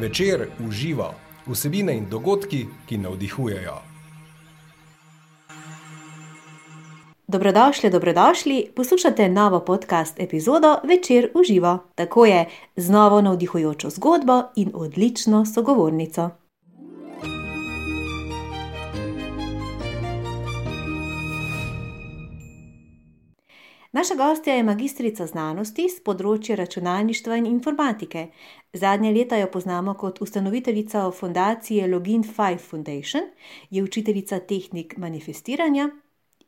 Večer uživa vsebine in dogodki, ki navdihujejo. Dobrodošli, dobrodošli, poslušate novo podcast epizodo Večer uživa. Tako je, z novo navdihujočo zgodbo in odlično sogovornico. Naša gostja je magistrica znanosti z področja računalništva in informatike. Zadnje leta jo poznamo kot ustanoviteljica fundacije Login 5 Foundation, je učiteljica tehnik manifestiranja,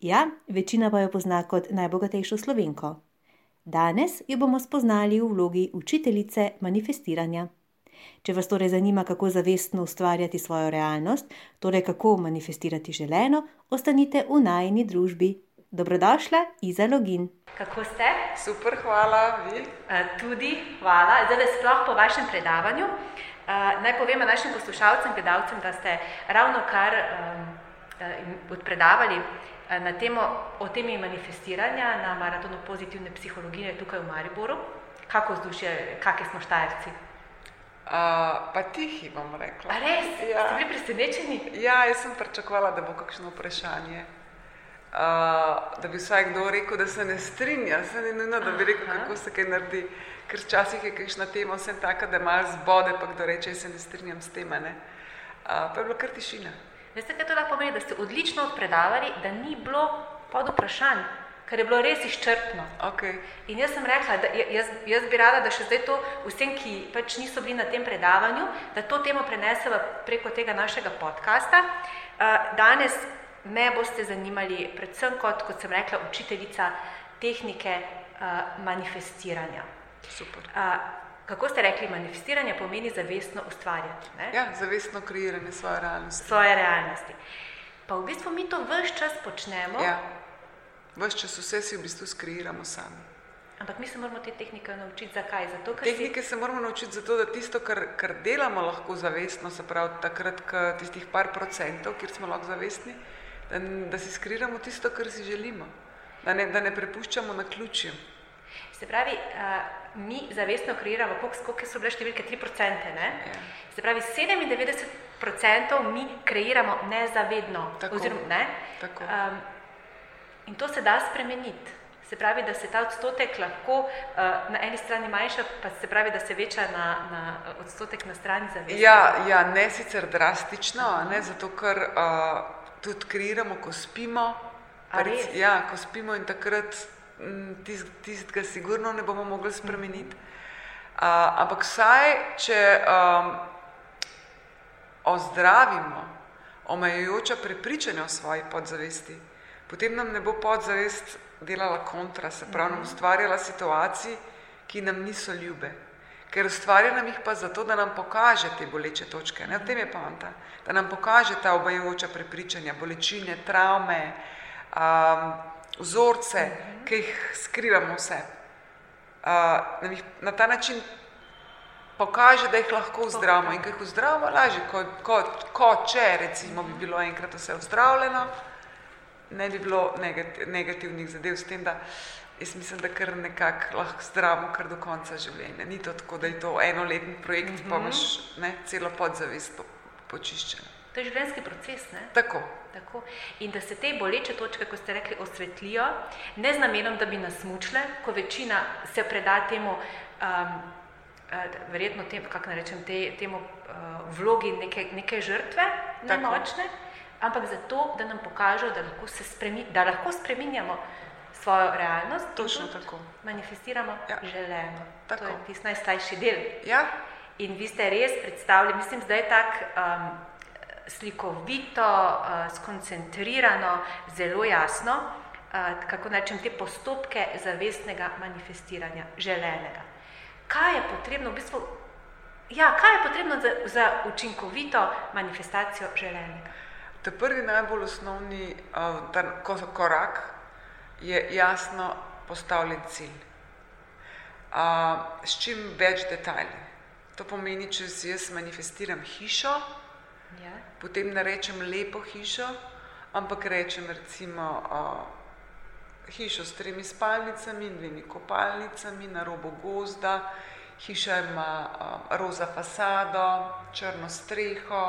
ja, večina pa jo pozna kot najbogatejšo slovenko. Danes jo bomo spoznali v vlogi učiteljice manifestiranja. Če vas torej zanima, kako zavestno ustvarjati svojo realnost, torej kako manifestirati želeno, ostanite v najni družbi. Dobrodošla, Iza Login. Kako ste? Super, hvala, vi. Uh, tudi hvala. Zdaj, sploh po vašem predavanju. Uh, naj povem našim poslušalcem, gledalcem, da ste ravno kar um, predavali uh, na temo o temi manifestiranja na maratonu pozitivne psihologije tukaj v Mariboru. Kako vzdušje, kakšni smo štajerci? Uh, pa tihi bom rekla. A res? Ja. Ste bili presenečeni? Ja, jaz sem pričakovala, da bo kakšno vprašanje da bi vsaj kdo rekel, da se ne strinja, se ne nujno, da bi rekel, kako se kaj naredi, ker včasih je kakšna tema vsem taka, da malo zbode, pa kdo reče, se ne strinjam s tem, ne. Uh, pa je bila kar tišina. Veste, kaj to lahko pomeni, da ste odlično predavali, da ni bilo pod vprašanj, ker je bilo res izčrpno. Okay. In jaz sem rekla, da jaz, jaz bi rada, da še zdaj to vsem, ki pač niso bili na tem predavanju, da to temo preneseva preko tega našega podcasta. Uh, danes me boste zanimali, predvsem kot, kot sem rekla, učiteljica tehnike uh, manifestiranja. Super. Uh, kako ste rekli, manifestiranje pomeni zavestno ustvarjati? Ne? Ja, zavestno kreiranje svoje realnosti. Svoje realnosti. Pa v bistvu mi to vse čas počnemo. Ja, vse čas vse si v bistvu skreiramo sami. Ampak mi se moramo te tehnike naučiti, zakaj? Zato, tehnike si... se moramo naučiti zato, da tisto, kar, kar delamo, lahko zavestno, se pravi, takrat, tistih par procentov, kjer smo lahko zavestni, da, da si skriramo tisto, kar si želimo, da ne, da ne prepuščamo na ključju. Se pravi, uh, mi zavestno kreiramo, koliko so bile številke 3%. Ne? Ja. Se pravi, 97% mi kreiramo nezavedno. Tako, oziroma, ne? tako. Um, in to se da spremeniti. Se pravi, da se ta odstotek lahko uh, na eni strani manjša, pa se pravi, da se veča na, na odstotek na strani zavesti. Ja, ja, ne sicer drastično, ne, zato ker uh, tudi kreiramo, ko spimo. Rec, ja, ko spimo in takrat tistega tist sigurno ne bomo mogli spremeniti. Uh, ampak vsaj, če um, ozdravimo omejujoča prepričanja o svoji podzavesti, potem nam ne bo podzavest delala kontra, se pravi, nam mhm. ustvarjala situacij, ki nam niso ljube ker ustvarja nam jih pa zato, da nam pokaže te boleče točke. Ne? V tem je poanta, da nam pokaže ta obajajoča prepričanja, bolečine, travme, um, vzorce, ki jih skrivamo vse. Uh, na ta način pokaže, da jih lahko vzdravimo in ki jih vzdravimo lažje, kot ko, ko, če recimo bi bilo enkrat vse vzdravljeno, ne bi bilo negativnih zadev s tem, da uh, Jaz mislim, da kar nekako lahko zdravimo kar do konca življenja. Ni to tako, da je to enoletni projekt, mm -hmm. pa imaš ne, celo podzavest po, počiščeno. To je življenjski proces. Ne? Tako. Tako. In da se te boleče točke, kot ste rekli, osvetlijo, ne z namenom, da bi nas mučile, ko večina se preda temu, um, verjetno tem, kako naj rečem, te, temu uh, vlogi neke, neke žrtve, nemočne, ampak zato, da nam pokažejo, da lahko, spremi, da lahko spreminjamo svojo realnost, točno tako. Manifestiramo ja. želeno. Tako. To je tisti najstarejši del. Ja. In vi ste res predstavili, mislim, da je tako um, slikovito, uh, skoncentrirano, zelo jasno, uh, kako rečem, te postopke zavestnega manifestiranja želenega. Kaj je potrebno v bistvu? Ja, kaj je potrebno za, za učinkovito manifestacijo želenega? To je prvi najbolj osnovni uh, korak, je jasno postavljen cilj. Uh, s čim več detajli. To pomeni, če si jaz manifestiram hišo, ja. potem ne rečem lepo hišo, ampak rečem recimo uh, hišo s tremi spalnicami in dvemi kopalnicami na robu gozda, hiša ima uh, roza fasado, črno streho,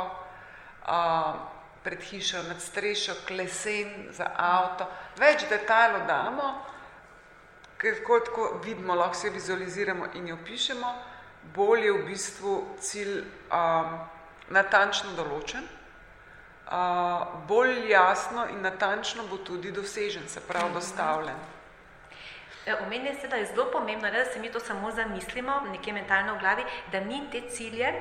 uh, pred hišo nad strešo, klesen za avto. Več detajlov damo, ker tako vidimo, lahko se vizualiziramo in jo pišemo, bolj je v bistvu cilj um, natančno določen, uh, bolj jasno in natančno bo tudi dosežen, se pravi dostavljen. Omenili ste, da je zelo pomembno, ne, da se mi to samo zamislimo, nekje mentalno v glavi, da mi te cilje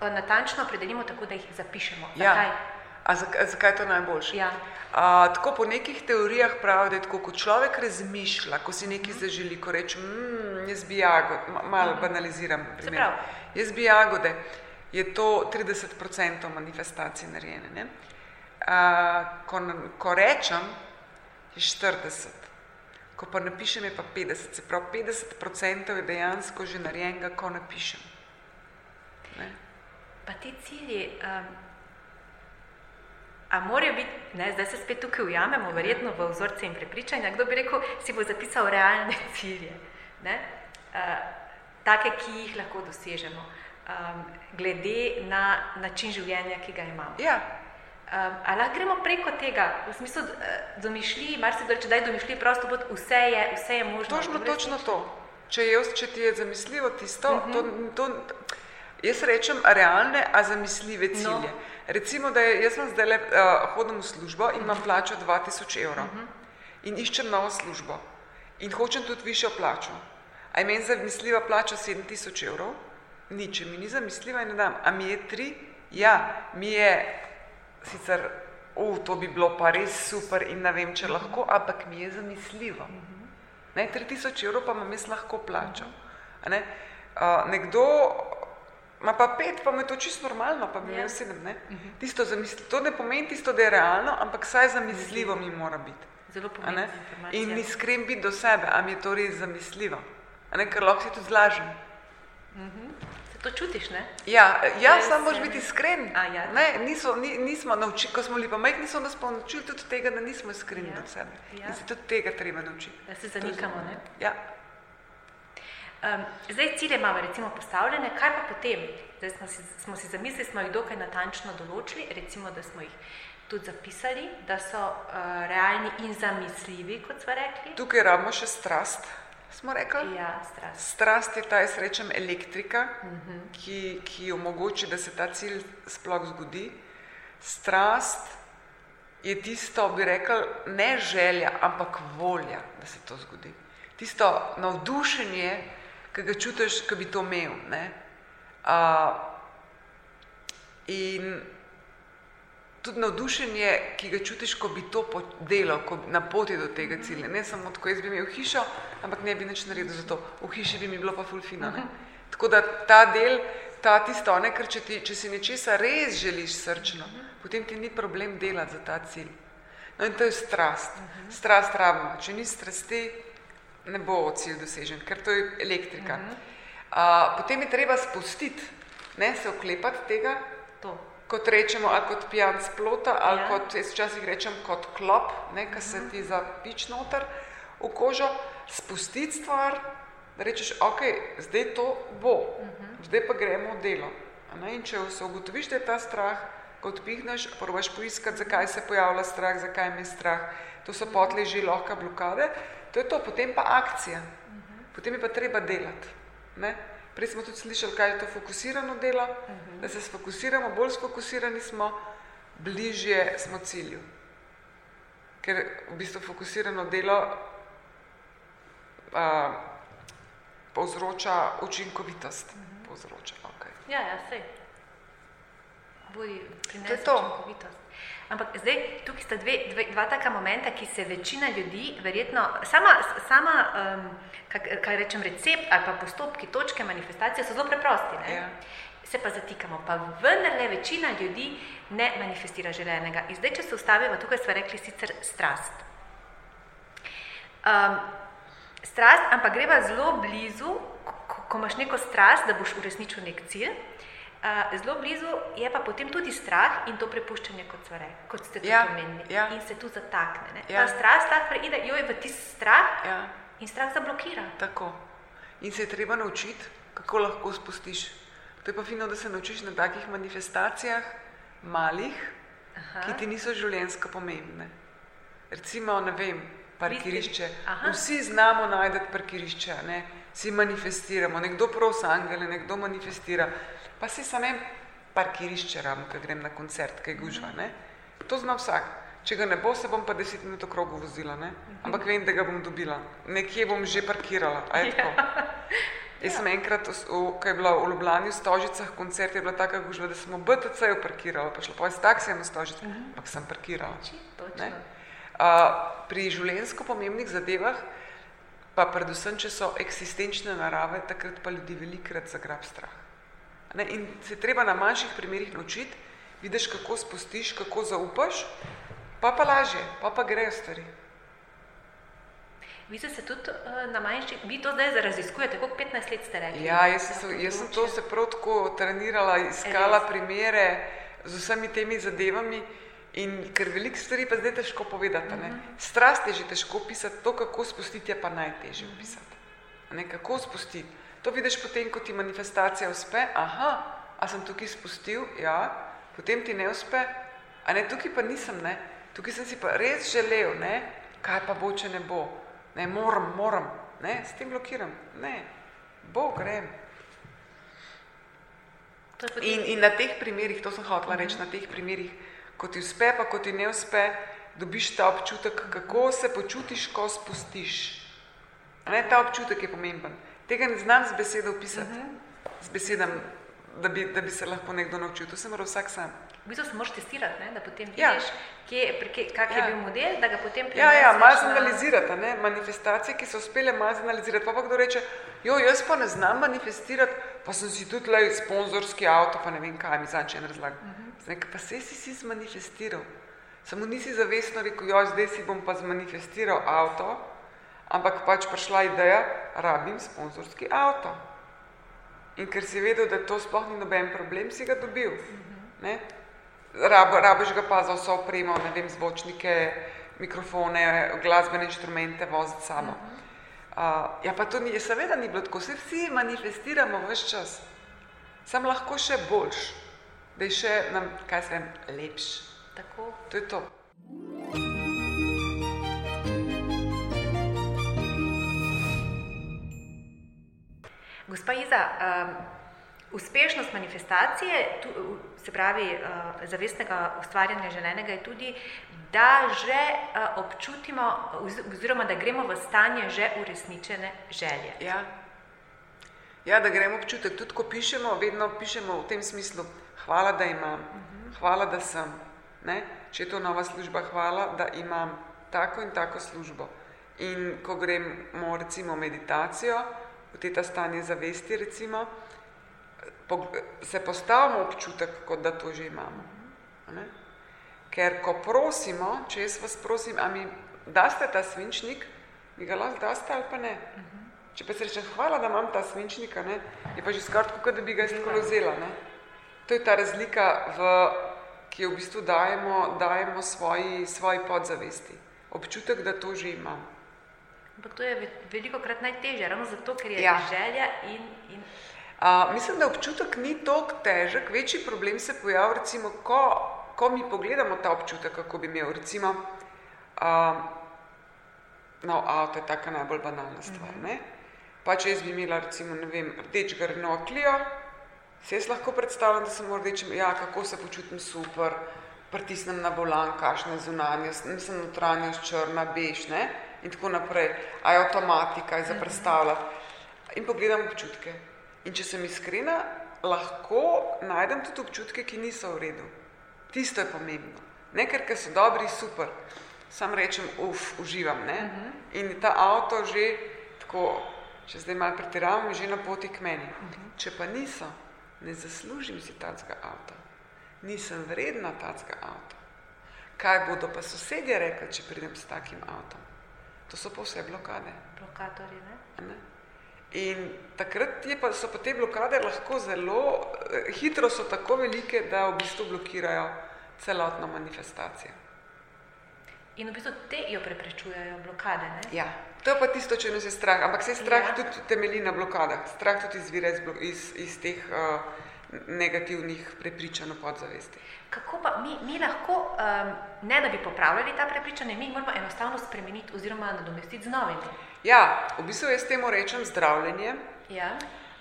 natančno opredelimo tako, da jih zapišemo. Ja. Zakaj? A zakaj, zakaj je to najboljše? Ja. A, tako po nekih teorijah pravi, da je tako, ko človek razmišlja, ko si nekaj zaželi, ko reče, mmm, jaz bi jagode, ma- malo banaliziram primer, jaz bi jagode, je to 30% manifestacije narejene. Ne? A, ko, ko rečem, je 40, ko pa napišem, je pa 50, se pravi 50% je dejansko že narejenega, ko napišem. Ne? Pa ti cilji, um, a morajo biti, ne, zdaj se spet tukaj ujamemo, verjetno v vzorce in prepričanja, kdo bi rekel, si bo zapisal realne cilje, ne, uh, take, ki jih lahko dosežemo, um, glede na način življenja, ki ga imamo. Ja, Um, ali lahko gremo preko tega, v smislu uh, domišljiji, mar se reče, da je domišljiji prosto pot, vse je, vse je možno. Točno, točno to. Če, jaz, če ti je zamisljivo tisto, uh Mhm. -huh. to, to, jaz rečem realne, a zamisljive cilje. No. Recimo, da je, jaz sem zdaj le, uh, hodim v službo in imam plačo 2000 evrov uh Mhm. -huh. in iščem novo službo in hočem tudi višjo plačo. A je meni zamisljiva plača 7000 evrov? Nič, mi ni zamisljiva in ne dam. A mi je tri? Ja, mi je sicer, uh, to bi bilo pa res super in ne vem, če lahko, ampak mi je zamisljivo. Ne, 3000 evrov pa imam jaz lahko plačo. Uh, nekdo ima pa pet, pa mu je to čisto normalno, pa bi Ja. imel sedem. Ne? Tisto zamisli, to ne pomeni tisto, da je realno, ampak saj zamisljivo mi mora biti. Zelo informacija. In iskren biti do sebe, a mi je to res zamisljivo. Ne, ker lahko si tudi zlažem. Se to čutiš, ne? Ja, ja Res samo moraš je. biti iskren. A, ja. Ne, niso, ni, nismo naučili, ko smo bili pa majhni, so nas pa naučili tudi tega, da nismo iskreni Ja, do sebe. ja. In se tudi tega treba naučiti. Da se zanikamo, ne? Ja. Um, zdaj cilje imamo recimo postavljene, kaj pa potem? Zdaj smo si, smo si zamislili, smo jih dokaj natančno določili, recimo, da smo jih tudi zapisali, da so uh, realni in zamisljivi, kot smo rekli. Tukaj rabimo še strast, smo rekli. Ja, strast. Strast je ta, jaz rečem, elektrika, uh -huh. ki, ki omogoči, da se ta cilj sploh zgodi. Strast je tisto, bi rekel, ne želja, ampak volja, da se to zgodi. Tisto navdušenje, ki ga čutiš, ki bi to imel. A, in tudi navdušenje, ki ga čutiš, ko bi to delal, ko na poti do tega cilja. Ne samo tako, jaz bi imel hišo, ampak ne bi nič naredil za to. V hiši bi mi bilo pa fulfino. Ne? Tako da ta del, ta tisto, ne, ker če, ti, če si nečesa res želiš srčno, potem ti ni problem delati za ta cilj. No in to je strast. Strast rabimo. Če ni strasti, ne bo cilj dosežen, ker to je elektrika. A, potem je treba spustiti, ne se oklepati tega, To. kot rečemo, ali kot pijan splota, ali Ja. kot jaz včasih rečem kot klop, ne, ki se ti zapič noter v kožo, spustiti stvar, da rečeš, ok, zdaj to bo, zdaj pa gremo v delo. Ne, in če se ugotoviš, da je ta strah, ko odpihneš, probaš poiskati, zakaj se pojavlja strah, zakaj me je strah, to so potle že lahko blokade, to je to, potem pa akcija. Potem je pa treba delati. Ne? Prej smo tudi slišali, kaj je to fokusirano delo, uh -huh. da se sfokusiramo, bolj sfokusirani smo, bližje smo cilju. Ker v bistvu fokusirano delo a, povzroča učinkovitost. Uh -huh. povzroča, okay. Ja, ja, sej. Bodi To je to. učinkovitost. Ampak zdaj tukaj sta dve, dve, dva taka momenta, ki se večina ljudi verjetno, sama, sama um, kak, kaj rečem, recept ali pa postopki, točke manifestacije so zelo preprosti. Ne? Ja. Se pa zatikamo, pa vendarle večina ljudi ne manifestira želenega. In zdaj, če se ustavimo, tukaj smo rekli sicer strast. Um, strast, ampak greva zelo blizu, ko, ko imaš neko strast, da boš uresničil nek cilj. Uh, zelo blizu je pa potem tudi strah in to prepuščanje, kot, sva re, kot ste tudi Ja, omenili. ja. In se tu zatakne. Ne? Ja. Ta strast lahko preide joj v tisti strah Ja, in strah zablokira. tako. In se je treba naučiti, kako lahko spustiš. To je pa fino, da se naučiš na takih manifestacijah, malih, Aha. ki ti niso življenjsko pomembne. Recimo, ne vem, parkirišče. Vsi znamo najti parkirišče, ne? si manifestiramo, nekdo prosi angele, nekdo manifestira. Pa si samem parkirišče ravno, ko grem na koncert, kaj gužva. Ne? To zna vsak. Če ga ne bo, se bom pa deset minut okrogu vozila, ne? ampak vem, da ga bom dobila. Nekje bom že parkirala. Ja. Jaz sem enkrat, ko je bila v Ljubljani v Stožicah koncert, je bila taka gužva, da sem v BTC-ju parkirala, pa šla pa s taksijem v Stožicah, uh -huh. ampak sem parkirala. Uh, pri življenjsko pomembnih zadevah, pa predvsem, če so eksistenčne narave, takrat pa ljudi velikrat zagrab strah. Ne? In se treba na manjših primerih naučiti, vidiš, kako spustiš, kako zaupaš, pa pa lažje, pa pa grejo stvari. Vi ste se tudi uh, na manjši, vi to zdaj raziskujete, koliko 15 let ste rekli? Ja, jaz, sem, jaz sem to se prav tako trenirala, iskala Res. primere z vsemi temi zadevami in ker veliko stvari pa zdaj težko povedati. Uh -huh. Strast je že težko pisati, to, kako spustiti, je pa najtežje uh -huh. pisati. Ne, kako spustiti? To vidiš potem, ko ti manifestacija uspe, aha, a sem tukaj spustil, ja, potem ti ne uspe, a ne, tukaj pa nisem, ne, tukaj sem si pa res želel, ne, kaj pa bo, če ne bo? Ne moram, moram, ne, s tem blokiram, ne, bo grem. In, in na teh primerih, to sem hotela reči, na teh primerih, ko ti uspe, pa ko ti ne uspe, dobiš ta občutek, kako se počutiš, ko spustiš. Ne, ta občutek je pomemben. Tega ne znam z besedo opisati, uh mhm. -huh. z besedami, da bi, da bi se lahko nekdo naučil. To se mora vsak sam. V bistvu se moraš testirati, ne? da potem ja. vidiš, ja. kak je ja. bil model, da ga potem preneseš. Ja, ja, malo zanalizirati, ne? manifestacije, ki so uspele malo zanalizirati. Pa pa kdo reče, jo, jaz pa ne znam manifestirati, pa sem si tudi le sponzorski avto, pa ne vem kaj, mi zanče en razlag. Uh. -huh. Zdaj, pa se si si zmanifestiral. Samo nisi zavestno rekel, jo, zdaj si bom pa zmanifestiral avto, ampak pač prišla ideja, rabim sponzorski avto. In ker si vedel, da to sploh ni noben problem, si ga dobil. Ne? Rab, rabiš ga pa za vso opremo, ne vem, zvočnike, mikrofone, glasbene inštrumente voziti samo. Uh, ja, pa to ni, seveda ni bilo tako, se vsi manifestiramo vse čas. Sam lahko še boljš, da je še nam, kaj se vem, lepš. Tako. To je to. Gospa Iza, um, Uspešnost manifestacije, se pravi zavestnega ustvarjanja želenega, je tudi, da že občutimo, oziroma da gremo v stanje že uresničene želje. Ja, ja da gremo občutek. Tudi ko pišemo, vedno pišemo v tem smislu, hvala, da imam, mhm. hvala, da sem. Ne? Če je to nova služba, hvala, da imam tako in tako službo. In ko gremo recimo meditacijo, te stanje zavesti recimo, se postavimo občutek, kot da to že imamo. Ne? Ker ko prosimo, če jaz vas prosim, a mi daste ta svinčnik, mi ga lahko daste ali pa ne. Če pa se reče, hvala, da imam ta svinčnik, ne? je pa že skratka, kot da bi ga izkolo vzela. Ne? To je ta razlika, v, ki jo v bistvu dajemo, dajemo svoji, svoji podzavesti. Občutek, da to že imam. Ampak to je veliko krat najtežje, ravno zato, ker je ja. želja in, in Uh, mislim, da občutek ni tako težek, večji problem se pojavlja, recimo, ko, ko mi pogledamo ta občutek, kako bi imel. Recimo, uh, no, avto je taka najbolj banalna stvar. Mm -hmm. Pa če jaz bi imela, recimo, ne vem, rdeč grnoklijo, se jaz lahko predstavljam, da sem rdečem, ja, kako se počutim super, pritisnem na volan, kakšna je zunanjost, nisem notranjost črna, bež, ne, in tako naprej. A je avtomatika, je za predstavljati. In pogledam občutke. In če sem iskrena, lahko najdem tudi občutke, ki niso v redu. Tisto je pomembno. Ne, ker so dobri, super. Sam rečem, uf, uživam. Uh mhm. -huh. In ta avto že tako, če zdaj malo pretiravam, je že na poti k meni. Uh mhm. -huh. Če pa niso, ne zaslužim si tacga avta. Nisem vredna tacga avta. Kaj bodo pa sosedje rekli, če pridem s takim avtom? To so pa vse blokade. Blokatorji, ne? ne? In takrat pa, so pa te blokade lahko zelo eh, hitro, so tako velike, da v bistvu blokirajo celotno manifestacijo. In v bistvu te jo preprečujejo blokade. Ne? Ja, to je pa tisto, če nas je strah. Ampak se strah Ja. tudi temelji na blokadah. Strah tudi izvira iz, iz, iz teh uh, negativnih prepričanj o podzavesti. Kako pa mi, mi lahko, um, ne da bi popravljali ta prepričanja, mi jih moramo enostavno spremeniti oziroma nadomestiti z novimi. Ja, v bistvu jaz temu rečem zdravljenje. Ja?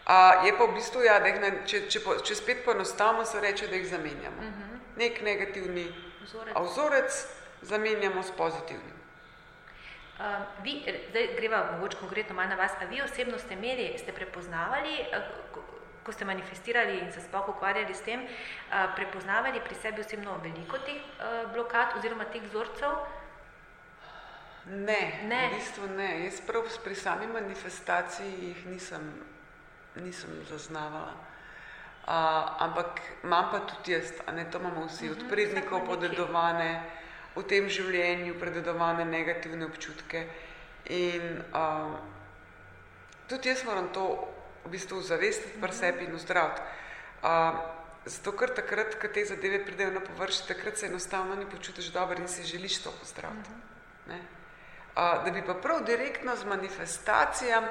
Uh, je pa v bistvu, ja, da jih ne, če, če, po, če spet poenostavimo, se reče, da jih zamenjamo. Uh Mhm. -huh. Nek negativni Vzorec. a vzorec zamenjamo s pozitivnim. Um, vi, zdaj greva mogoče konkretno malo na vas, a vi osebno ste imeli, ste prepoznavali, eh, ko, ste manifestirali in se sploh ukvarjali s tem, eh, prepoznavali pri sebi osebno veliko teh eh, blokad oziroma teh vzorcev? Ne, Ne. v bistvu ne. Jaz prav pri sami manifestaciji jih nisem, nisem zaznavala. Uh, ampak imam pa tudi jaz, a ne to imamo vsi, od prednikov vsak ima nekaj. podedovane, v tem življenju prededovane negativne občutke. In uh, tudi jaz moram to v bistvu zavestiti pri sebi in ozdraviti. Uh, zato, ker takrat, ko te zadeve pridejo na površje, takrat se enostavno ne počutiš dobro in si želiš to pozdraviti. Ne? Uh, da bi pa prav direktno z manifestacijami,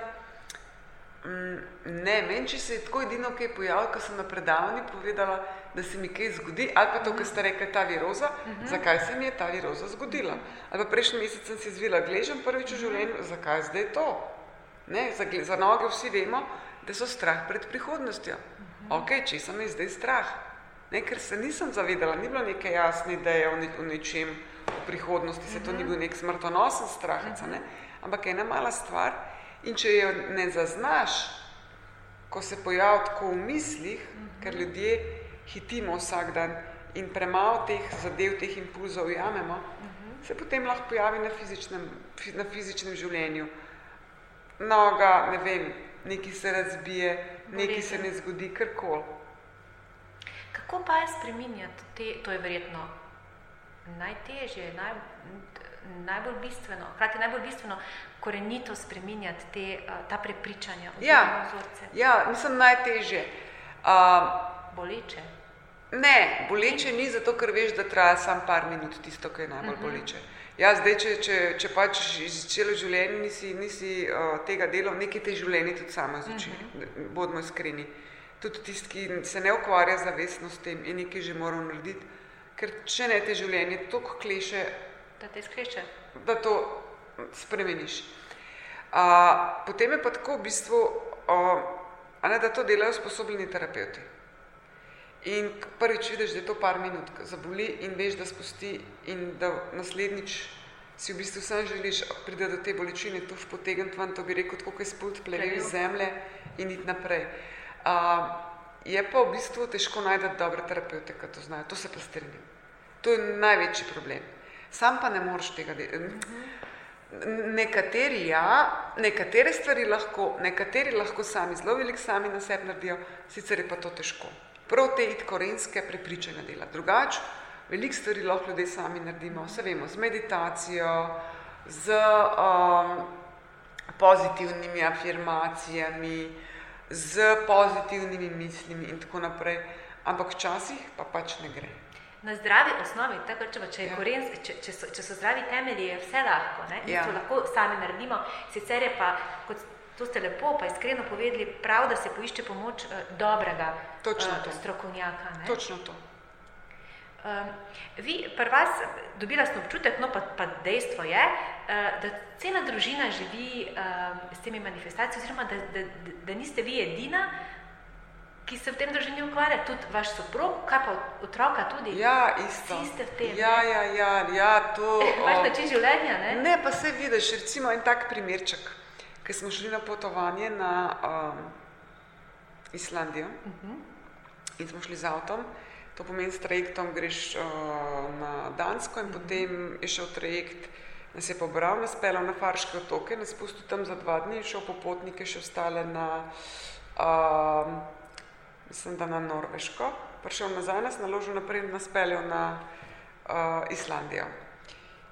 ne, meni če se je tako edino kaj pojavilo, ko sem na predavanju povedala, da se mi kaj zgodi, ali pa to, kar ste rekli, ta viroza, uh -huh. zakaj se mi je ta viroza zgodila. Ali pa prejšnji mesec sem si zvila gležem prvič v življenju, zakaj zdaj to? Ne, za, za noge vsi vemo, da so strah pred prihodnostjo. Ok, če sem je zdaj strah. Ne, ker se nisem zavedala, ni bilo neke jasne ideje o, ne, o nečem v prihodnosti, se to ni bil nek smrtonosen strah, ne? ampak ena mala stvar. In če jo ne zaznaš, ko se pojavi tako v mislih, ker ljudje hitimo vsak dan in premalo teh zadev, teh impulzov jamemo, se potem lahko pojavi na fizičnem, fi- na fizičnem življenju. Noga, ne vem, nekaj se razbije, nekaj se ne zgodi, karkoli. Kako pa je spremenjati te, to je verjetno najtežje, naj, najbolj bistveno, hkrati najbolj bistveno, korenito spremenjati te, ta prepričanja Ja, vzorce. ja mislim najtežje. Uh, Boleče. Ne, boleče ni zato, ker veš, da traja samo par minut tisto, kar je najbolj boleče. Ja, zdaj, če, če, če pač iz celo življenje nisi, nisi uh, tega delal, nekaj te življenje tudi samo izuči, uh -huh. bodimo iskreni. Tudi tisti, ki se ne ukvarja zavestno s tem, je nekaj že moral narediti, ker če ne te življenje toliko kleše, Da te skreče. da to spremeniš. A, potem je pa tako v bistvu, a, a ne, da to delajo sposobljeni terapeuti. In prvič vidiš, da je to par minut, zaboli in veš, da spusti in da naslednjič si v bistvu sam želiš priti do te bolečine, tu potegniti ven, to bi rekel, tako kot je spult plevel iz zemlje in iti naprej. A, je pa v bistvu težko najti dobre terapeute, ki to znajo, to se pa strinjam. To je največji problem. Sam pa ne moreš tega delati. Nekateri ja, nekatere stvari lahko, nekateri lahko sami zelo veliko sami na sebi naredijo, sicer je pa to težko. Prav te it korenske prepričanja dela. Drugače, veliko stvari lahko ljudje sami naredimo, vse vemo, z meditacijo, z um, pozitivnimi afirmacijami, z pozitivnimi mislimi in tako naprej, ampak včasih pa pač ne gre. Na zdravi osnovi, tako če, če, Ja. koren, če, če, so, če so zdravi temelji, je vse lahko. Ne? In Ja. To lahko sami naredimo. Sicer je pa, kot to ste lepo, pa iskreno povedali, prav, da se poišče pomoč uh, dobrega Točno eh, to. strokovnjaka. Ne? Točno to. Um, vi, pri vas, dobila sem občutek, no pa, pa dejstvo je, uh, da cela družina živi um, s temi manifestacijami, oziroma da, da, da, da niste vi edina, ki se v tem družini ukvarja, tudi vaš soprog, kaj pa otroka tudi. Ja, isto. Vsi ste v tem, Ja, ne? ja, ja, ja, to. Vaš način življenja, ne? Ne, pa se vidiš, recimo en tak primerček, ki smo šli na potovanje na um, Islandijo uh Mhm. -huh. in smo šli z avtom. To pomeni, s trajektom greš uh, na Dansko in uh -huh. potem je šel trajekt, nas je pobral, nas pelal na Farške otoke, nas pustil tam za dva dni šel po potnike še ostale na, um, mislim, da na Norveško. Prišel nazaj, nas naložil naprej in nas peljal na uh, Islandijo.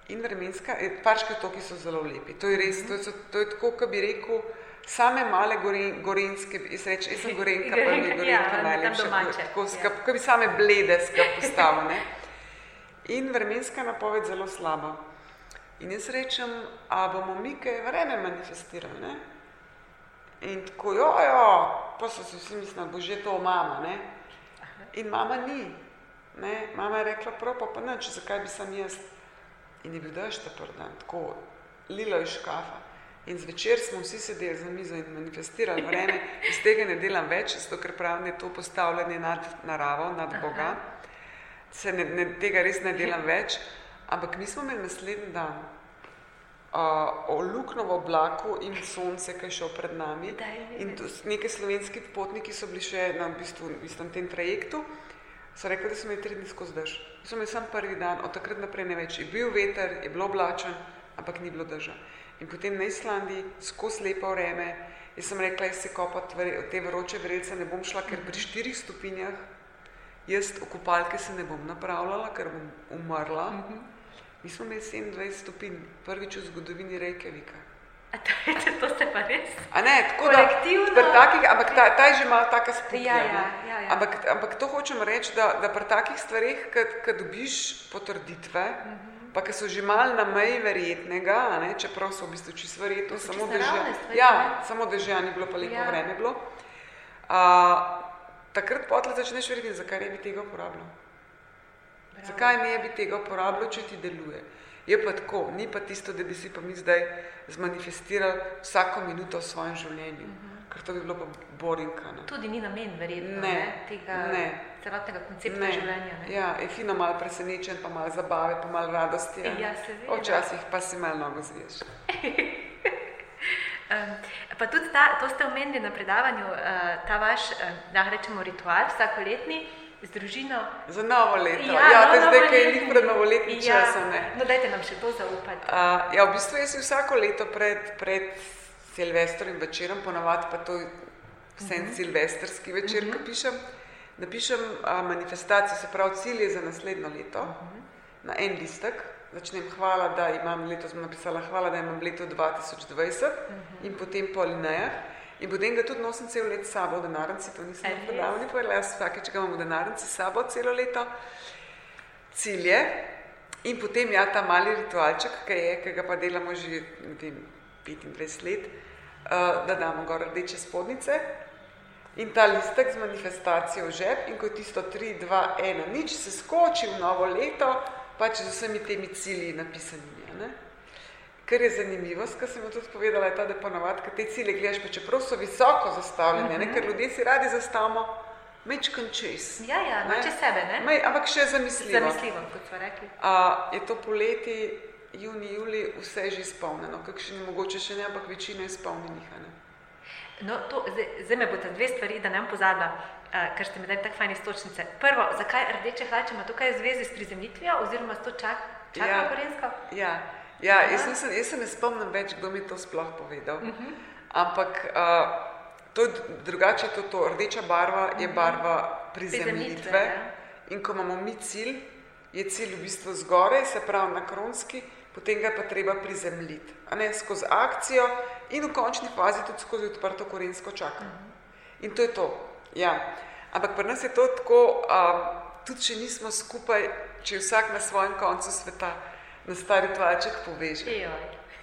In vremenska, eh, Farški otoki so zelo lepi. To je res, to je, to je tako, kot bi rekel, same male goren, gorenske, jaz, reč, jaz sem gorenka, pa mi je ja, gorenka tam najlepša. Tako, ja. skap, kot bi same blede skap postavil. Ne? In vremenska napoved zelo slaba. In jaz rečem, a bomo mi kaj vreme manifestirali. Ne? In tako, jo, jo, pa so si vsi mislili, bo že to mama. Ne? In mama ni. Ne? Mama je rekla, prav pa, pa nič, zakaj bi sem jaz. In je bil dež ta prvi dan, tako lilo iz škafa. In zvečer smo vsi sedeli za mizo in manifestirali vreme, iz tega ne delam več, zato ker pravim, da je to postavljanje nad naravo, nad Boga. Se ne, ne, tega res ne delam več, ampak mi smo imeli naslednji dan uh, olukno v oblaku in sonce, ki je šel pred nami. In neki slovenski potniki so bili še na v bistvu, v bistvu, tem trajektu, so rekli, da so imeli tri dni skozi dež. So imeli sam prvi dan, od takrat naprej ne več. Je bil veter, je bilo oblačen, ampak ni bilo drža. In potem na Islandiji, skozi lepo vreme, jaz sem rekla, jaz se kopati v te vroče vrelce ne bom šla, ker pri štirih stopinjah jaz v kopalke se ne bom napravljala, ker bom umrla. Mi smo imeli 27 stopinj, prvič v zgodovini Reykjavika. A to, je, to ste pa res? A ne, tako da, pri takih, ampak ta, ta je že malo taka sputja. Ja, ja, ja, ja. Ampak, ampak to hočem reči, da, da pri takih stvarih, kad dobiš potrditve, uh -huh. pa ki so že mal na meji verjetnega, ne, čeprav so v bistvu čisto verjetno, samo dežja, ja, samo dežja ni bilo, pa lepo ja. vreme bilo. A, takrat potle začneš verjeti, zakaj ne bi tega uporabljal. Bravo. Zakaj ne bi tega uporabljal, če ti deluje? Je pa tako, ni pa tisto, da bi si pa mi zdaj zmanifestirali vsako minuto v svojem življenju, uh -huh. ker to bi bilo pa borinka. Ne? Tudi ni namen, verjetno, ne, ne, tega ne. celotnega koncepta ne. življenja. Ne? Ja, je fino malo presenečen, pa malo zabave, pa malo radosti. Ja, seveda. Včasih pa si malo nogo zviješ. Um, pa tudi ta, to ste omenili na predavanju, uh, ta vaš, uh, da rečemo, ritual vsakoletni z družino. Za novo leto. Ja, ja no, te zdaj, kaj je njih pred novoletnim ja. časom. Ne. No, dajte nam še to zaupati. Uh, ja, v bistvu jaz si vsako leto pred, pred Silvestrovim večerom, ponavadi pa to vse uh -huh. silvestrski večer, uh -huh. ko pišem, napišem uh, manifestacijo, se pravi cilje za naslednjo leto uh -huh. na en listek. Začnem hvala, da imam letos napisala hvala, da imam leto 2020 uh -huh. in potem po alinejah. In potem ga tudi nosim celo leto s sabo v denarnici, to nisem na res? predavni povedala, jaz vsakeč ga imam v denarnici sabo celo leto. Cilje in potem ja, ta mali ritualček, ki je, ki ga pa delamo že ne vem, 25 let, uh, da damo gor rdeče spodnice in ta listek z manifestacijo v žep in ko je tisto 3, 2, 1, nič se skoči v novo leto, pač z vsemi temi cilji napisanimi. Ne? Kar je zanimivost, kar sem jo tudi povedala, je ta, da ponavadi, ko te cilje gledaš, pa čeprav so visoko zastavljene, uh -huh. ne, ker ljudje si radi zastavimo mečkan čez. Ja, ja, no, čez sebe, ne? Mej, ampak še zamisljivo. Zamisljivo, kot smo rekli. A, je to poleti, juni, juli, vse je že izpolnjeno, kakšni mogoče še ne, ampak večina je izpolnjenih. Ne? No, to, zdaj, zdaj me boste dve stvari, da ne bom pozabila, uh, ker ste mi dali tako fajne istočnice. Prvo, zakaj rdeče hlače ima tukaj v zvezi s prizemljitvijo oziroma s to čak, čaka Ja. ja. korensko? Ja, ja jaz, nisem, jaz se ne spomnim več, kdo mi je to sploh povedal. Uh -huh. Ampak uh, to, je drugače to, to. Rdeča barva je barva Prizemljitve, ja. In ko imamo mi cilj, je cilj v bistvu zgoraj, se pravi na kronski, potem ga je pa treba prizemljiti. Ne skozi akcijo in v končni fazi tudi skozi odprto korensko čakanje. In to je to. Ja. Ampak pri nas je to tako, um, tudi če nismo skupaj, če je vsak na svojem koncu sveta, na stari tvaček poveže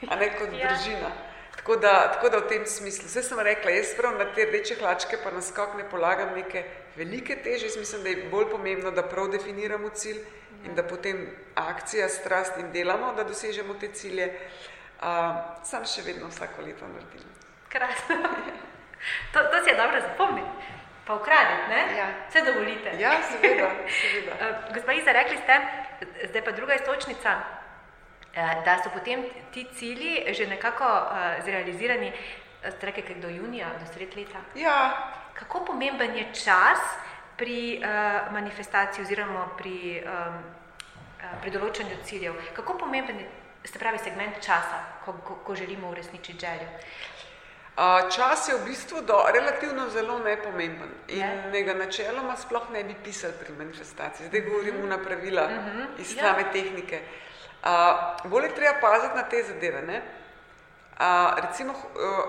a ne kot Ja. družina. Tako da, tako da v tem smislu. Vse sem rekla, jaz prav na te rdeče hlačke pa naskok ne polagam neke velike teže. Jaz mislim, da je bolj pomembno, da prav definiramo cilj in da potem akcija, strast in delamo, da dosežemo te cilje. Uh, sam še vedno vsako leto naredim. Krasno. To, to si je dobro zapomniti. Pa ukraditi, ne? Ja. Vse dovolite. Ja, seveda, seveda. Uh, Gospa Iza, rekli ste, zdaj pa druga istočnica, da so potem ti cilji že nekako uh, zrealizirani, eh, ste rekli, kaj do junija, do sred leta. Ja, Kako pomemben je čas pri uh, manifestaciji oziroma pri, um, uh, pri določanju ciljev? Kako pomemben je, se pravi, segment časa, ko, ko, ko želimo uresničiti željo? Uh, čas je v bistvu do, relativno zelo nepomemben in Je. ne. ga načeloma sploh ne bi pisali pri manifestaciji. Zdaj govorimo na pravila uh Mhm. -huh. iz Ja. same tehnike. Uh, bolj je treba paziti na te zadeve. Ne? Uh, recimo, uh,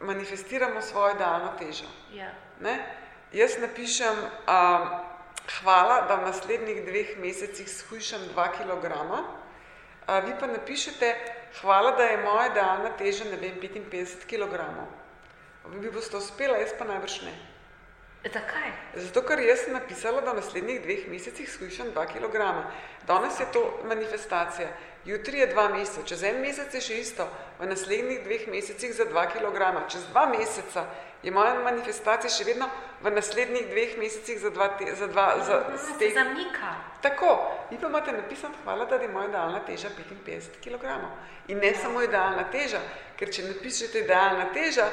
manifestiramo svojo idealno težo. Ja. Ne? Jaz napišem, um, hvala, da v naslednjih dveh mesecih shujšam 2 kg. Uh, vi pa napišete, hvala, da je moja idealna teža, ne vem, 55 kg. Vi boste uspela, jaz pa najbrž ne. Zakaj? Zato, ker jaz sem napisala, da v naslednjih dveh mesecih skušam 2 kg. Danes je to manifestacija. Jutri je dva meseca, čez en mesec je še isto, v naslednjih dveh mesecih za 2 kg. Čez dva meseca je moja manifestacija še vedno v naslednjih dveh mesecih za 2 kg. Za dva, za, Se steg... zamika. Tako, vi pa imate napisan, hvala, da je moja idealna teža 55 kg. In ne samo idealna teža, ker če napišete idealna teža,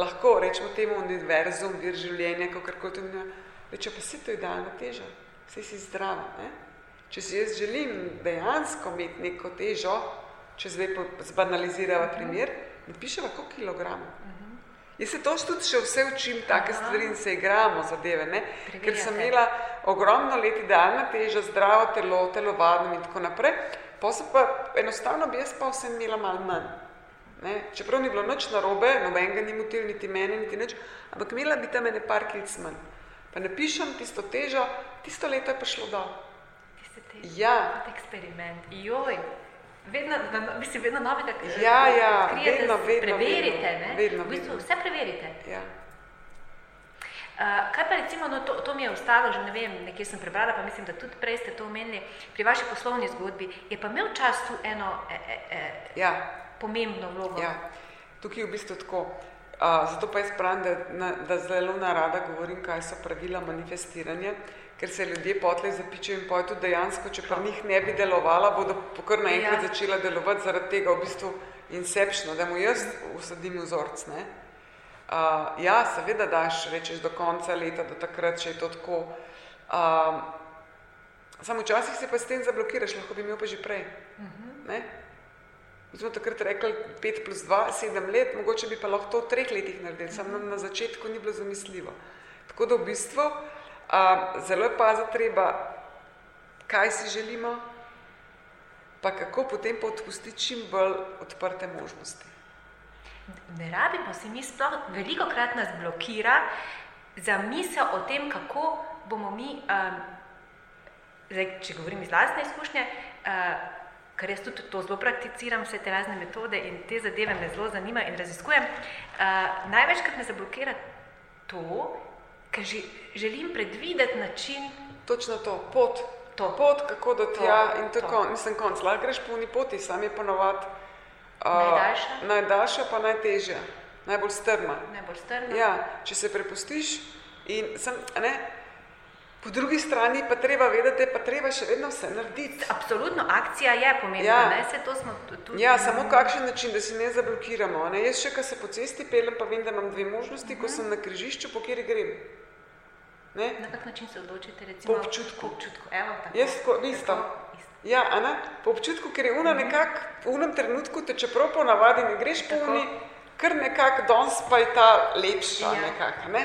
lahko rečemo temu univerzum, vir življenja, kakorkoli to imenuje, reče pa si to idealna teža, vse si zdrava. Ne? Če si jaz želim dejansko imeti neko težo, če zdaj zbanalizirava primer, napiševa koliko kilogramov. Jaz se to tudi še vse učim, take stvari in se igramo zadeve, ne? ker sem imela ogromno let idealna teža, zdravo telo, telovadno in tako naprej, pa sem pa enostavno bi jaz pa vsem imela malo manj. Ne? Čeprav ni bilo nič narobe, nobenega ni motil, niti mene, niti nič, ampak imela bi tam ene par kilc manj. Pa napišem tisto težo, tisto leto je pa šlo dol. Tiste te, Ja. eksperiment. Joj, vedno, mislim, vedno novega eh, Ja, ja, odkrijete, vedno, vedno, preverite, vedno, ne? vedno, v bistvu vedno. vse preverite. Ja. Uh, kaj pa recimo, no, to, to mi je ostalo, že ne vem, nekje sem prebrala, pa mislim, da tudi prej ste to omenili, pri vaši poslovni zgodbi, je pa imel čas tu eno e, e, e, Ja. Pomembno vlogo. Ja, tukaj je v bistvu tako. Uh, zato pa jaz pravim, da, na, da zelo narada govorim, kaj so pravila manifestiranja, ker se ljudje potle zapičijo in poje tudi dejansko, če pa njih ne bi delovala, bodo kar naenkrat Ja. začela delovati zaradi tega v bistvu incepčno, da mu jaz usadim vzorc. Ne? Uh, ja, seveda daš, rečeš do konca leta, do takrat, če je to tako. Uh, samo včasih se pa s tem zablokiraš, lahko bi imel pa že prej. Uh -huh. Mi smo takrat rekli 5 plus 2, 7 let, mogoče bi pa lahko to v treh letih naredili, samo nam na začetku ni bilo zamisljivo. Tako da v bistvu uh, zelo je paziti treba, kaj si želimo, pa kako potem pa odpustiti čim bolj odprte možnosti. Ne rabimo si mi sploh, veliko krat nas blokira za misel o tem, kako bomo mi, um, zdaj, če govorim iz lastne izkušnje, uh, ker jaz tudi to zelo prakticiram, vse te razne metode in te zadeve me zelo zanimajo in raziskujem, uh, največkrat me zablokira to, ker že, želim predvideti način, Točno to, pot. To. Pot, kako do tja To, in to to. konc. Mislim, konc. Lahko greš po uni poti, sam je ponovadi. Uh, Najdaljša? Najdaljša pa najtežja, najbolj strma. najbolj strno. Ja, če se prepustiš in sem, ne, po drugi strani pa treba vedeti, pa treba še vedno vse narediti. Absolutno, akcija je pomembna, Ja. ne, se to smo tu- tudi. Ja, samo kakšen način, da si ne zablokiramo. Ne? Jaz še, ko se po cesti peljem, pa vem, da imam dve možnosti, ko sem na križišču, po kateri grem. Ne? Na kak način se odločite? Recimo, Po občutku. Po občutku. Evo, tako. Jaz tako, isto. Ja, a ne? po občutku, ker je una nekako v unem trenutku, te čeprav po navadi ne greš po uni, kar nekako danes pa je ta lepša Ja. nekako, ne?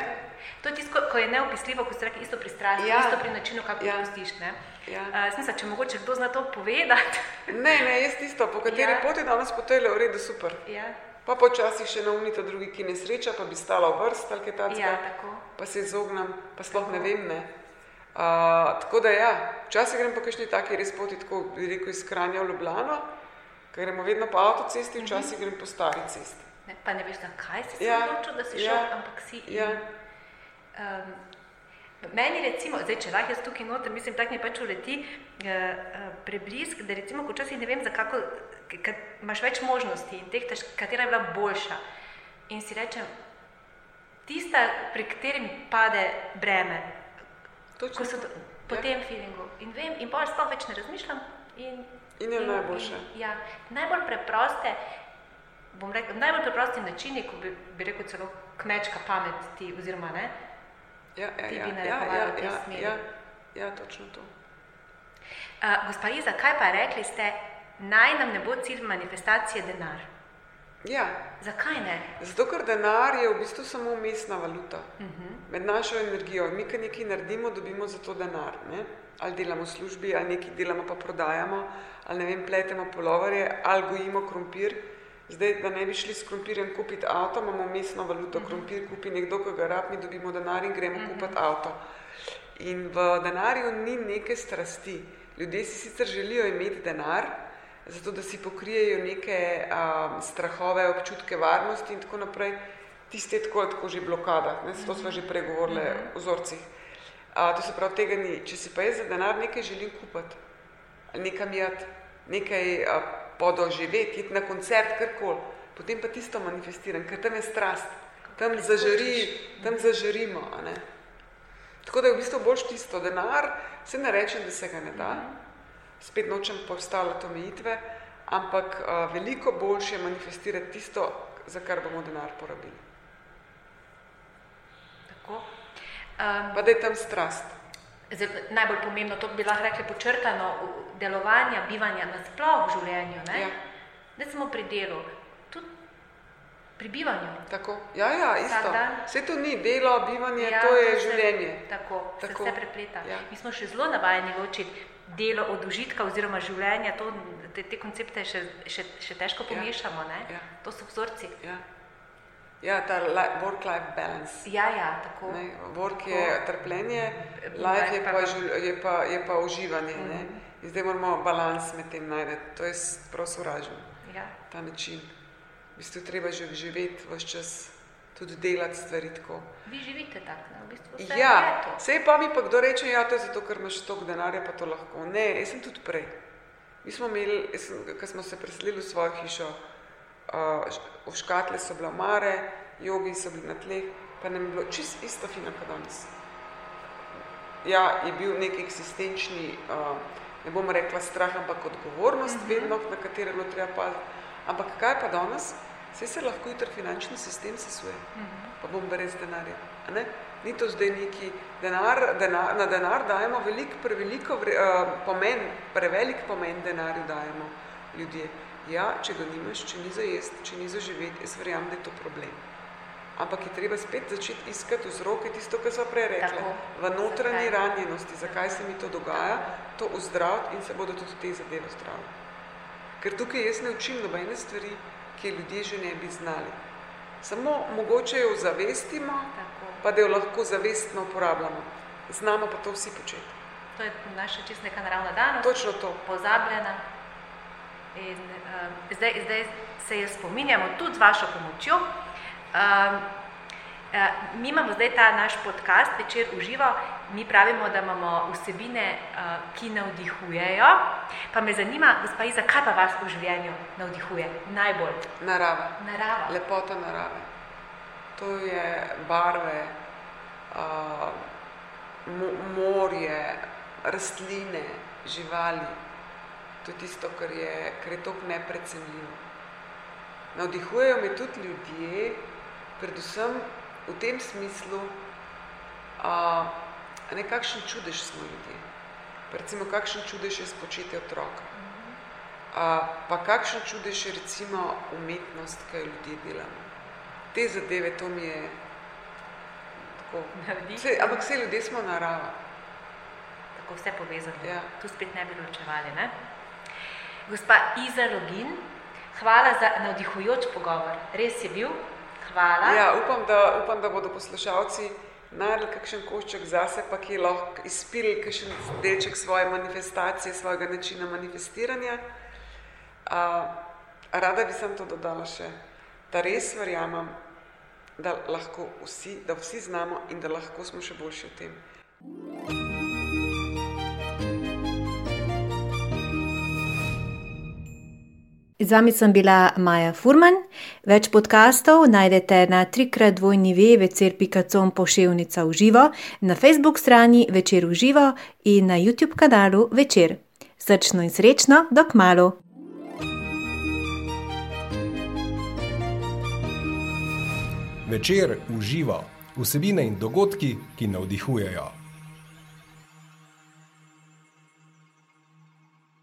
To je tisto, ko je neopisljivo, ko ste rekli, isto pri strasti, Ja. isto pri načinu, kako Ja. ja. pustiš. Ne? Ja. Uh, smisla, če mogoče kdo zna to povedati. Ne, ne, jaz tisto, po kateri Ja. poti danes potele, v redu, super. ja. Pa počasih še na unita drugi, ki nesreča, pa bi stala v vrst ali kaj takega. ja, tako. pa se izognem, pa sploh ne vem. Ne. Uh, tako da ja, včasih grem po kakšni taki res poti, tako bi rekel, iz Kranja v Ljubljano, ker gremo vedno po avtocesti, včasih grem po stari cesti. Ne, pa ne veš, zakaj si se Ja, odločil, da si ja, šel, ampak si. in, Ja, Um, meni recimo, zdaj, če lahko jaz tukaj noter, mislim, tak mi pač uleti uh, uh, preblisk, da recimo, ko včasih ne vem, za kako, k- k- imaš več možnosti in tehtaš, katera je bila boljša. In si rečem, tista, pri kateri mi pade breme, točno. ko so to, po Ja. tem feelingu. In vem, in pa sploh več ne razmišljam. In, In je najboljše. In, ja, najbolj preproste, bom rekel, najbolj preprosti načini, ko bi, bi rekel celo kmečka pamet ti, oziroma ne. Ja, ja, ti ja, bi ja, narekovali ja, v tej ja, smeri. ja, ja, točno to. Uh, gospa Iza, kaj pa rekli ste, naj nam ne bo cilj manifestacije denar? Ja, Zakaj ne? zato ker denar je v bistvu samo umestna valuta Uh -huh. med našo energijo. Mi, ki nekaj naredimo, dobimo za to denar. Ne? Ali delamo v službi, ali nekaj delamo, pa prodajamo, ali ne vem, pletemo polovarje, ali gojimo krompir. Zdaj, da ne bi šli s krompirjem kupiti avto, imamo umestno valuto. Krompir kupi nekdo, ki ga rab, mi dobimo denar in gremo kupiti avto. In v denarju ni neke strasti. Ljudje si sicer želijo imeti denar, zato da si pokrijejo neke um, strahove, občutke varnosti in tako naprej, tiste tako, tako že blokada, ne, to smo že pregovorili o mhm. vzorcih. Uh, to se pravi, tega ni. Če si pa jaz za denar nekaj želim kupiti, nekam jati, nekaj uh, podoživeti, iti na koncert, karkoli, potem pa tisto manifestiram, ker tam je strast, tam, zažari, tam zažarimo. Tako da je v bistvu boljš tisto denar, se ne rečem, da se ga ne da, spet nočem postavljati omejitve, ampak uh, veliko boljše je manifestirati tisto, za kar bomo denar porabili. Tako. Um, pa da je tam strast. Zdaj, najbolj pomembno, to bi lahko rekli, počrtano delovanje, bivanje na splošno v življenju. Ja. Da smo pri delu, tudi pri bivanju. Tako. Ja, ja, isto. Vse to ni delo, bivanje, ja, to je to življenje. Se, tako, tako. Se vse prepleta. Ja. Mi smo še zelo navajeni ločiti delo od užitka oziroma življenja, to, te, te koncepte še, še, še težko ja. pomešamo. Ja. Ja. To so vzorci. Ja. Ja, ta work-life balance. Ja, ja, tako. Ne, work je tako. trpljenje, life je pa, je pa, je pa uživanje. Mm -hmm. In zdaj moramo balans med tem najti. To je prav sovražno. Ja. Ta način. V bistvu treba že živeti vse čas, tudi delati stvari tako. Vi živite tako, v bistvu vse ja, vse pa mi pa kdo reče, ja, to je zato, ker imaš toliko denarja, pa to lahko. Ne, jaz sem tudi prej. Mi smo imeli, ko smo se preselili v svojo hišo, v škatle so bile omare, jogi so bili na tleh, pa nam je bilo čist isto fino kot danes. Ja, je bil nek eksistenčni, uh, ne bom rekla strah, ampak odgovornost, uh mhm. -huh. vedno, na katero bilo treba paziti. Ampak kaj pa danes? Vse se lahko jutri finančni sistem sesuje, uh mhm. -huh. pa bom brez denarja. Ne? Ni to zdaj neki denar, denar, na denar dajemo velik, preveliko vre, uh, pomen, prevelik pomen denarju dajemo ljudje. Ja, če ga nimaš, če ni za jesti, če ni za živeti, jaz verjamem, da je to problem. Ampak je treba spet začeti iskati vzroke, tisto, kar so prej rekli, v notranji ranjenosti, zakaj se mi to dogaja, to ozdraviti in se bodo tudi te zadeve zdravili. Ker tukaj jaz ne učim nobene stvari, ki ljudje že ne bi znali. Samo mogoče jo zavestimo, Tako. pa da jo lahko zavestno uporabljamo. Znamo pa to vsi početi. To je naša čist neka naravna danost. Točno to. Pozabljena. In um, zdaj, zdaj se je spominjamo tudi z vašo pomočjo. Um, mi imamo zdaj ta naš podcast, večer uživo, mi pravimo, da imamo vsebine, uh, ki navdihujejo. Pa me zanima, gospa Iza, kaj pa vas v življenju navdihuje najbolj? Narava. Narava. Lepota narave. To je barve, uh, morje, rastline, živali. To je tisto, kar je, kar je tako neprecenljivo. Navdihujejo me tudi ljudje, predvsem v tem smislu, a, nekakšen čudež smo ljudje. Recimo, kakšen čudež je spočetje otroka. A, pa kakšen čudež je recimo umetnost, kaj ljudje delamo. Te zadeve, to mi je tako. Vse, ampak vse ljudje smo narava. Tako vse povezano. Ja. Tu spet ne bi ločevali, ne? Gospa Iza Login, hvala za navdihujoč pogovor. Res je bil. Hvala. Ja, upam, da, upam, da bodo poslušalci naredili kakšen košček zase, pa ki lahko izpili kakšen delček svoje manifestacije, svojega načina manifestiranja. A, rada bi sem to dodala še, da res verjamem, da lahko vsi, da vsi znamo in da lahko smo še boljši v tem. Z vami sem bila Maja Furman. Več podkastov najdete na trikratvojnive.com poševnica v živo, na Facebook strani Večer v živo in na YouTube kanalu Večer. Srčno in srečno, dok malo! Večer v živo, vsebine in dogodki, ki navdihujejo.